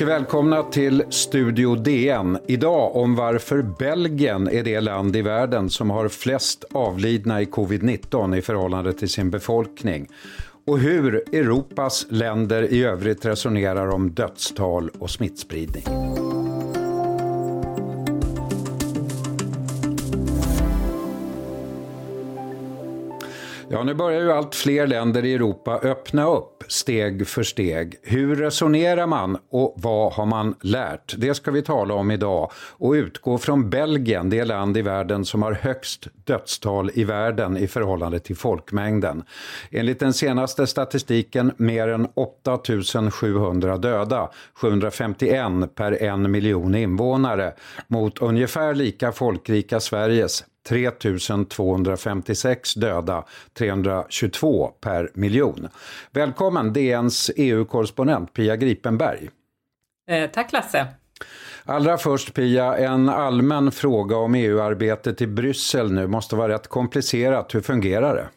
Mycket välkomna till Studio DN. Idag om varför Belgien är det land i världen som har flest avlidna i covid-19 i förhållande till sin befolkning. Och hur Europas länder i övrigt resonerar om dödstal och smittspridning. Ja, nu börjar ju allt fler länder i Europa öppna upp steg för steg. Hur resonerar man och vad har man lärt? Det ska vi tala om idag och utgå från Belgien, det land i världen som har högst dödstal i världen i förhållande till folkmängden. Enligt den senaste statistiken mer än 8700 döda, 751 per en miljon invånare, mot ungefär lika folkrika Sveriges 3256 döda, 322 per miljon. Välkommen DNs EU-korrespondent Pia Gripenberg. Eh, tack Lasse. Allra först Pia, en allmän fråga om EU-arbetet i Bryssel nu måste vara rätt komplicerat. Hur fungerar det?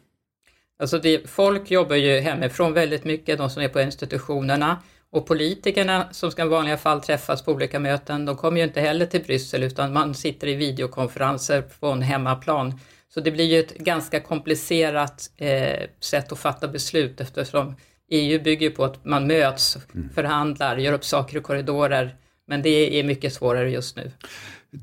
Alltså det, folk jobbar ju hemifrån väldigt mycket, de som är på institutionerna. Och politikerna som ska i vanliga fall träffas på olika möten, de kommer ju inte heller till Bryssel utan man sitter i videokonferenser på en hemmaplan. Så det blir ju ett ganska komplicerat eh, sätt att fatta beslut eftersom EU bygger på att man möts, mm. förhandlar, gör upp saker i korridorer. Men det är mycket svårare just nu.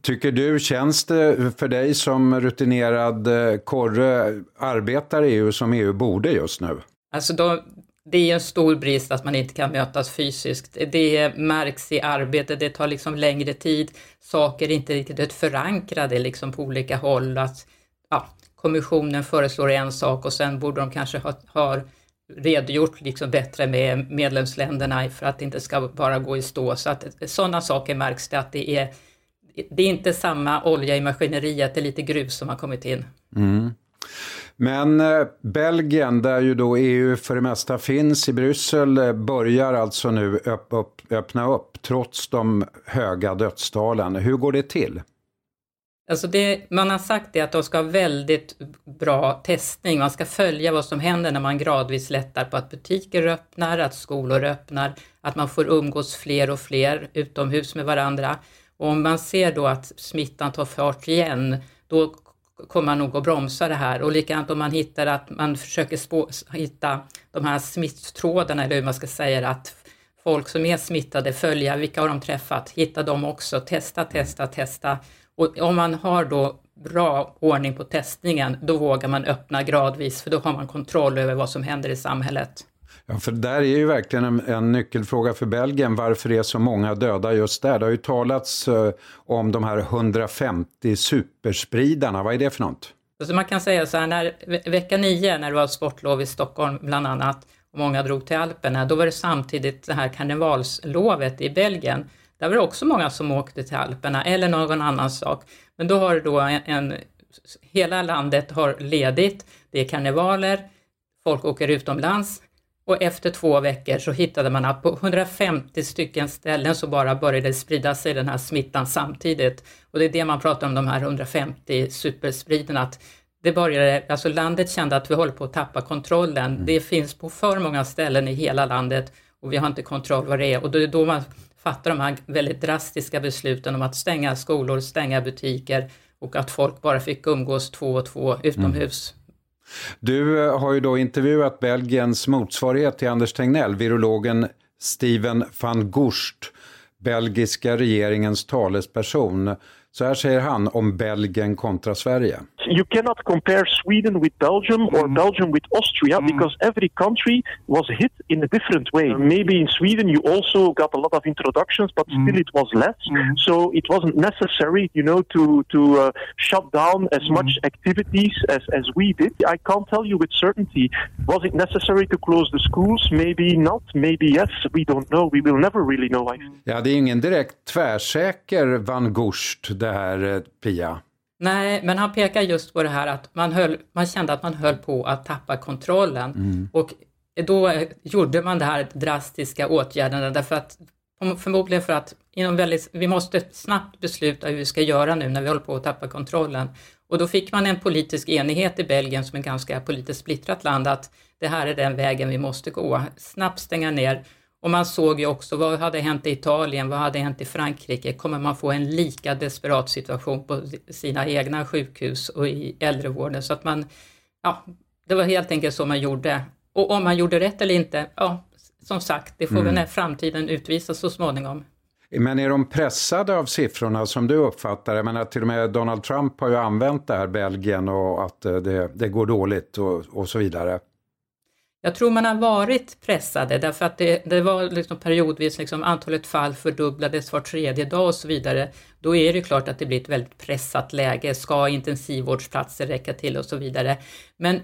Tycker du, känns det för dig som rutinerad eh, korre, arbetar EU som EU borde just nu? Alltså då, det är en stor brist att man inte kan mötas fysiskt. Det märks i arbetet, det tar liksom längre tid. Saker är inte riktigt förankrade liksom på olika håll. Att, ja, kommissionen föreslår en sak och sen borde de kanske ha, ha redogjort liksom bättre med medlemsländerna för att det inte ska bara gå i stå. Så att sådana saker märks det att det är, det är inte samma olja i maskineriet, det är lite grus som har kommit in. Mm. Men eh, Belgien, där ju då EU för det mesta finns i Bryssel, eh, börjar alltså nu upp, öppna upp trots de höga dödstalen. Hur går det till? Alltså det, man har sagt det att de ska ha väldigt bra testning. Man ska följa vad som händer när man gradvis lättar på att butiker öppnar, att skolor öppnar, att man får umgås fler och fler utomhus med varandra. Och om man ser då att smittan tar fart igen, då kommer man nog att bromsa det här. Och likadant om man hittar att man försöker spå, hitta de här smitttrådarna, eller hur man ska säga att folk som är smittade, följa vilka har de träffat, hitta dem också, testa, testa, testa. Och om man har då bra ordning på testningen, då vågar man öppna gradvis, för då har man kontroll över vad som händer i samhället. Ja, för där är ju verkligen en, en, nyckelfråga för Belgien, varför det är så många döda just där. Det har ju talats uh, om de här 150 superspridarna, vad är det för något? Så man kan säga så här, när, vecka 9 när det var sportlov i Stockholm bland annat, och många drog till Alperna, då var det samtidigt det här karnevalslovet i Belgien. Där var det också många som åkte till Alperna eller någon annan sak. Men då har då en, en hela landet har ledigt, det är karnevaler, folk åker utomlands, och efter två veckor så hittade man att på 150 stycken ställen så bara började sprida sig den här smittan samtidigt. Och det är det man pratar om, de här 150 superspridarna. Att det började, alltså landet kände att vi håller på att tappa kontrollen. Mm. Det finns på för många ställen i hela landet och vi har inte kontroll vad det är. Och det är då man fattar de här väldigt drastiska besluten om att stänga skolor, stänga butiker och att folk bara fick umgås två och två utomhus. Mm. Du eh, har ju då intervjuat Belgiens motsvarighet till Anders Tegnell, virologen Steven van Gorst, belgiska regeringens talesperson. Så här säger han om Belgien kontra Sverige. You cannot compare Sweden with Belgium or mm. Belgium with Austria mm. because every country was hit in a different way. Mm. Maybe in Sweden you also got a lot of introductions, but still it was less. So it wasn't necessary, you know, to to uh, shut down as much activities as as we did. I can't tell you with certainty. Was it necessary to close the schools? Maybe not. Maybe yes. We don't know. We will never really know. Ja, det är ingen direkt tvärsäker Van Gust det här, eh, Pia. Nej, men han pekar just på det här att man, höll, man kände att man höll på att tappa kontrollen. Mm. Och då gjorde man de här drastiska åtgärderna därför att förmodligen för att inom väldigt, vi måste snabbt besluta hur vi ska göra nu när vi håller på att tappa kontrollen. Och då fick man en politisk enighet i Belgien som är ganska politiskt splittrat land att det här är den vägen vi måste gå. Snabbt stänga ner Och man såg ju också vad hade hänt i Italien, vad hade hänt i Frankrike? Kommer man få en lika desperat situation på sina egna sjukhus och i äldrevården? Så att man, ja, det var helt enkelt så man gjorde. Och om man gjorde rätt eller inte, ja, som sagt, det får mm. väl när framtiden utvisa så småningom. Men är de pressade av siffrorna som du uppfattar det? Men till och med Donald Trump har ju använt det här Belgien och att eh, det, det går dåligt och, och så vidare. Jag tror man har varit pressade därför att det, det var liksom periodvis liksom antalet fall fördubblades var tredje dag och så vidare. Då är det klart att det blir ett väldigt pressat läge. Ska intensivvårdsplatser räcka till och så vidare? Men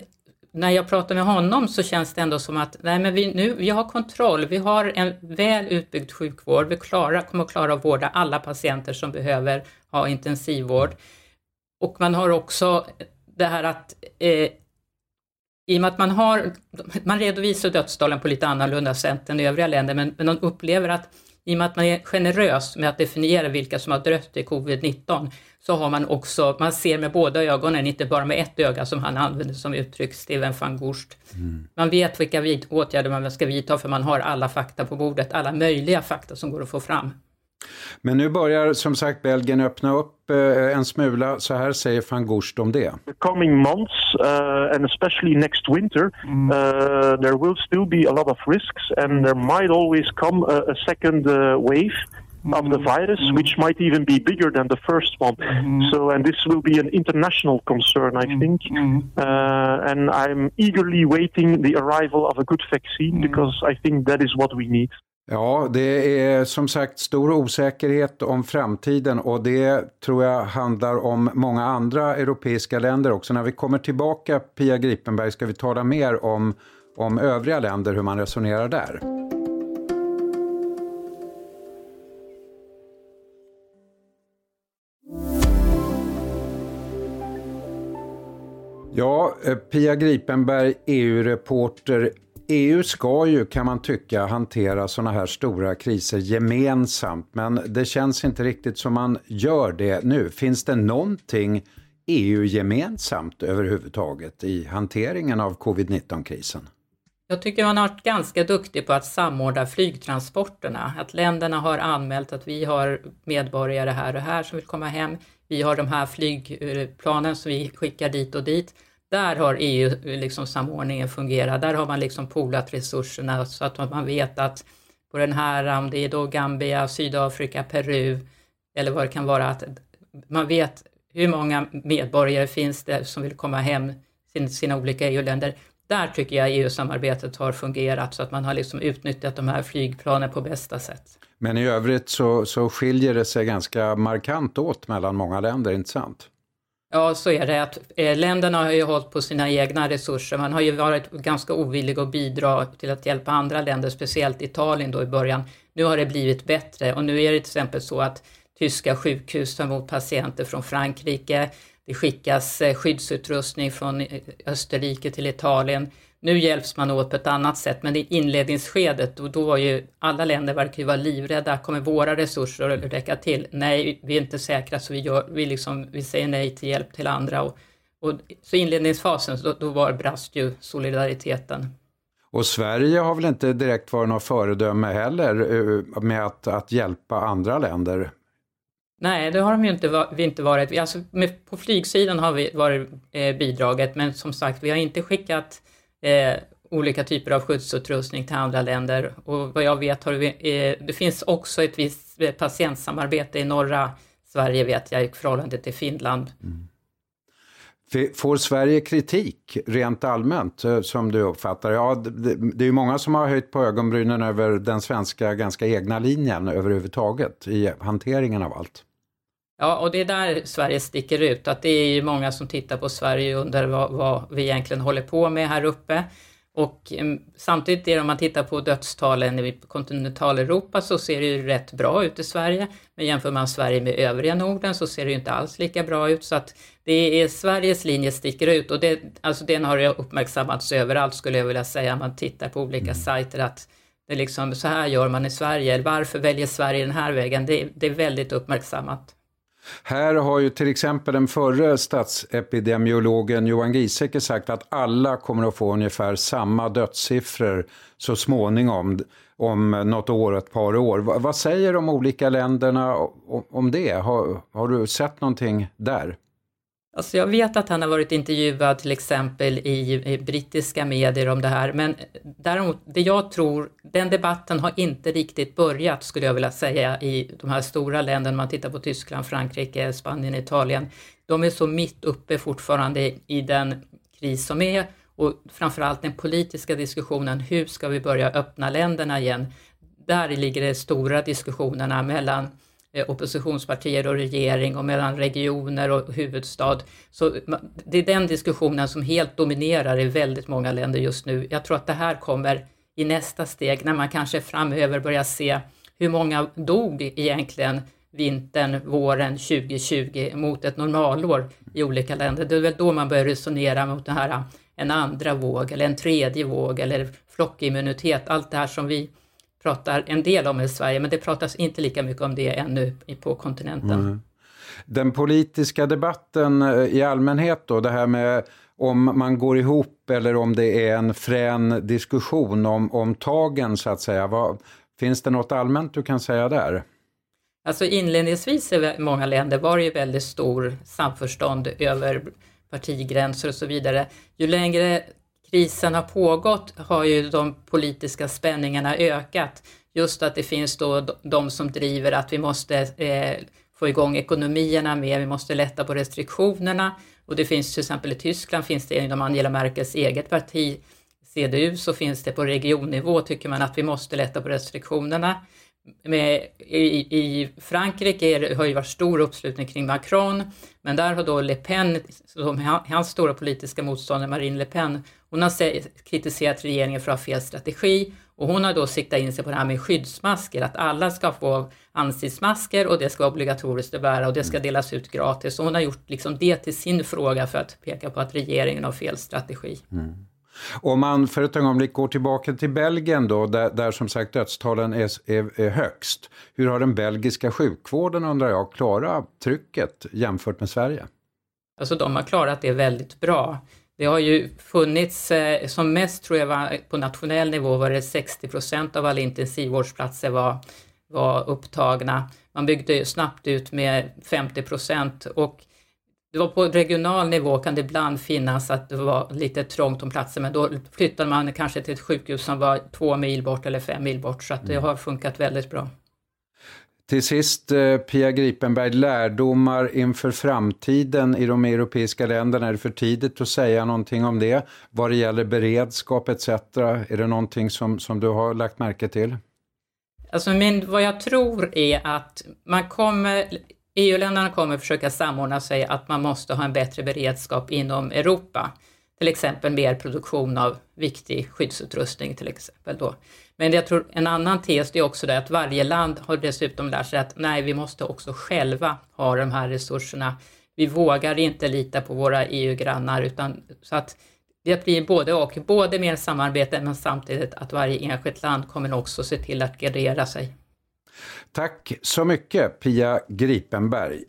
när jag pratar med honom så känns det ändå som att nej men vi, nu, vi har kontroll, vi har en väl utbyggd sjukvård, vi klarar, kommer att klara att vårda alla patienter som behöver ha intensivvård. Och man har också det här att eh, i och med att man har, man redovisar dödstalen på lite annorlunda sätt än i övriga länder, men, men de upplever att i och med att man är generös med att definiera vilka som har dött i covid-19 så har man också, man ser med båda ögonen, inte bara med ett öga som han använder som uttryck, Steven van Gurst. Mm. Man vet vilka åtgärder man ska vidta för man har alla fakta på bordet, alla möjliga fakta som går att få fram. Men nu börjar som sagt Belgien öppna upp eh, en smula. Så här säger van Gurst om det. The coming months uh, and especially next winter mm. uh, there will still be a lot of risks and there might always come a, a second uh, wave of the virus, mm. which might even be bigger than the first one. Mm. So, and this will be an international concern, I think. Uh, and I'm eagerly waiting the arrival of a good vaccine because I think that is what we need. Ja, det är som sagt stor osäkerhet om framtiden och det tror jag handlar om många andra europeiska länder också. När vi kommer tillbaka, Pia Gripenberg, ska vi tala mer om, om övriga länder, hur man resonerar där. Ja, eh, Pia Gripenberg, EU-reporter EU ska ju, kan man tycka, hantera sådana här stora kriser gemensamt, men det känns inte riktigt som man gör det nu. Finns det någonting EU-gemensamt överhuvudtaget i hanteringen av covid-19-krisen? Jag tycker man har varit ganska duktig på att samordna flygtransporterna. Att länderna har anmält att vi har medborgare här och här som vill komma hem. Vi har de här flygplanen som vi skickar dit och dit. Där har EU-samordningen liksom fungerat. Där har man liksom polat resurserna så att man vet att på den här, om det är då Gambia, Sydafrika, Peru eller vad det kan vara, att man vet hur många medborgare finns det som vill komma hem till sina olika EU-länder. Där tycker jag EU-samarbetet har fungerat så att man har liksom utnyttjat de här flygplanen på bästa sätt. Men i övrigt så, så skiljer det sig ganska markant åt mellan många länder, inte sant? Ja, så är det. Att, eh, länderna har ju hållit på sina egna resurser. Man har ju varit ganska ovillig att bidra till att hjälpa andra länder, speciellt Italien då i början. Nu har det blivit bättre och nu är det till exempel så att tyska sjukhus tar emot patienter från Frankrike. Det skickas eh, skyddsutrustning från eh, Österrike till Italien. Nu hjälps man åt på ett annat sätt, men i inledningsskedet, då, då var ju alla länder verkar ju vara livrädda. Kommer våra resurser att räcka till? Nej, vi är inte säkra, så vi, gör, vi, liksom, vi säger nej till hjälp till andra. Och, och så inledningsfasen, då, då var brast ju solidariteten. Och Sverige har väl inte direkt varit något föredöme heller eh, med att, att hjälpa andra länder? Nej, det har de ju inte, vi inte varit. Alltså, med, på flygsidan har vi varit eh, bidraget, men som sagt, vi har inte skickat eh, olika typer av skyddsutrustning till andra länder. Och vad jag vet har vi, eh, det finns också ett visst eh, patientsamarbete i norra Sverige vet jag i förhållande till Finland. Mm. Får Sverige kritik rent allmänt eh, som du uppfattar? Ja, det, det är ju många som har höjt på ögonbrynen över den svenska ganska egna linjen överhuvudtaget i hanteringen av allt. Ja, och det är där Sverige sticker ut, att det är ju många som tittar på Sverige och undrar vad, vad vi egentligen håller på med här uppe. Och samtidigt är det, om man tittar på dödstalen i kontinentaleuropa så ser det ju rätt bra ut i Sverige. Men jämför man Sverige med övriga Norden så ser det ju inte alls lika bra ut. Så att det är Sveriges linje sticker ut och det, alltså den har uppmärksammats överallt skulle jag vilja säga. Man tittar på olika mm. sajter att det liksom, så här gör man i Sverige. Varför väljer Sverige den här vägen? Det, det är väldigt uppmärksammat. Här har ju till exempel den förre statsepidemiologen Johan Giesecke sagt att alla kommer att få ungefär samma dödssiffror så småningom. om något år, ett par år. Vad säger de olika länderna om det? Har, har du sett någonting där? Alltså jag vet att han har varit intervjuad till exempel i, i, brittiska medier om det här, men däremot, det jag tror, den debatten har inte riktigt börjat skulle jag vilja säga i de här stora länderna, man tittar på Tyskland, Frankrike, Spanien, Italien. De är så mitt uppe fortfarande i den kris som är och framförallt den politiska diskussionen, hur ska vi börja öppna länderna igen? Där ligger de stora diskussionerna mellan eh, oppositionspartier och regering och mellan regioner och huvudstad. Så det är den diskussionen som helt dominerar i väldigt många länder just nu. Jag tror att det här kommer i nästa steg när man kanske framöver börjar se hur många dog egentligen vintern, våren 2020 mot ett normalår i olika länder. Det är väl då man börjar resonera mot det här en andra våg eller en tredje våg eller flockimmunitet, allt det här som vi pratar en del om i Sverige, men det pratas inte lika mycket om det ännu på kontinenten. Mm. Den politiska debatten eh, i allmänhet då, det här med om man går ihop eller om det är en frän diskussion om, om tagen så att säga. Vad, finns det något allmänt du kan säga där? Alltså inledningsvis i många länder var det ju väldigt stor samförstånd över partigränser och så vidare. Ju längre krisen har pågått har ju de politiska spänningarna ökat. Just att det finns då de som driver att vi måste eh, få igång ekonomierna mer, vi måste lätta på restriktionerna. Och det finns till exempel i Tyskland finns det inom Angela Merkels eget parti CDU så finns det på regionnivå tycker man att vi måste lätta på restriktionerna. Med, i, I Frankrike är, har ju varit stor uppslutning kring Macron, men där har då Le Pen, som hans stora politiska motståndare Marine Le Pen, hon har kritiserat regeringen för att ha fel strategi och hon har då siktat in sig på det här med skyddsmasker, att alla ska få ansiktsmasker och det ska vara obligatoriskt att bära och det ska delas ut gratis. Och hon har gjort liksom det till sin fråga för att peka på att regeringen har fel strategi. Mm. Om man för ett ögonblick går tillbaka till Belgien då, där, där som sagt dödstalen är, är, är, högst. Hur har den belgiska sjukvården, undrar jag, klarat trycket jämfört med Sverige? Alltså de har klarat det väldigt bra. Det har ju funnits, eh, som mest tror jag var på nationell nivå var det 60 procent av alla intensivvårdsplatser var, var upptagna. Man byggde snabbt ut med 50 procent och det var på regional nivå kan det ibland finnas att det var lite trångt om platser, men då flyttade man kanske till ett sjukhus som var två mil bort eller fem mil bort, så att det mm. har funkat väldigt bra. Till sist, eh, Pia Gripenberg, lärdomar inför framtiden i de europeiska länderna. Är det för tidigt att säga någonting om det? Vad det gäller beredskap etc. Är det någonting som, som du har lagt märke till? Alltså min, vad jag tror är att man kommer, EU-länderna kommer försöka samordna sig att man måste ha en bättre beredskap inom Europa. Till exempel mer produktion av viktig skyddsutrustning till exempel då. Men jag tror en annan tes är också det att varje land har dessutom lärt sig att nej, vi måste också själva ha de här resurserna. Vi vågar inte lita på våra EU-grannar utan så att det blir både och, både mer samarbete men samtidigt att varje enskilt land kommer också se till att gardera sig. Tack så mycket Pia Gripenberg.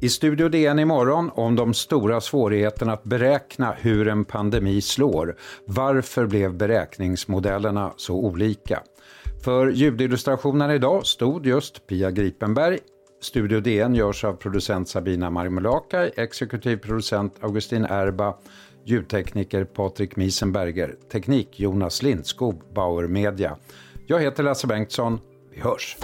I Studio DN imorgon om de stora svårigheterna att beräkna hur en pandemi slår. Varför blev beräkningsmodellerna så olika? För ljudillustrationen idag stod just Pia Gripenberg. Studio DN görs av producent Sabina Marmelakai, exekutiv producent Augustin Erba, ljudtekniker Patrik Miesenberger, teknik Jonas Lindskog, Bauer Media. Jag heter Lasse Bengtsson. Vi hörs!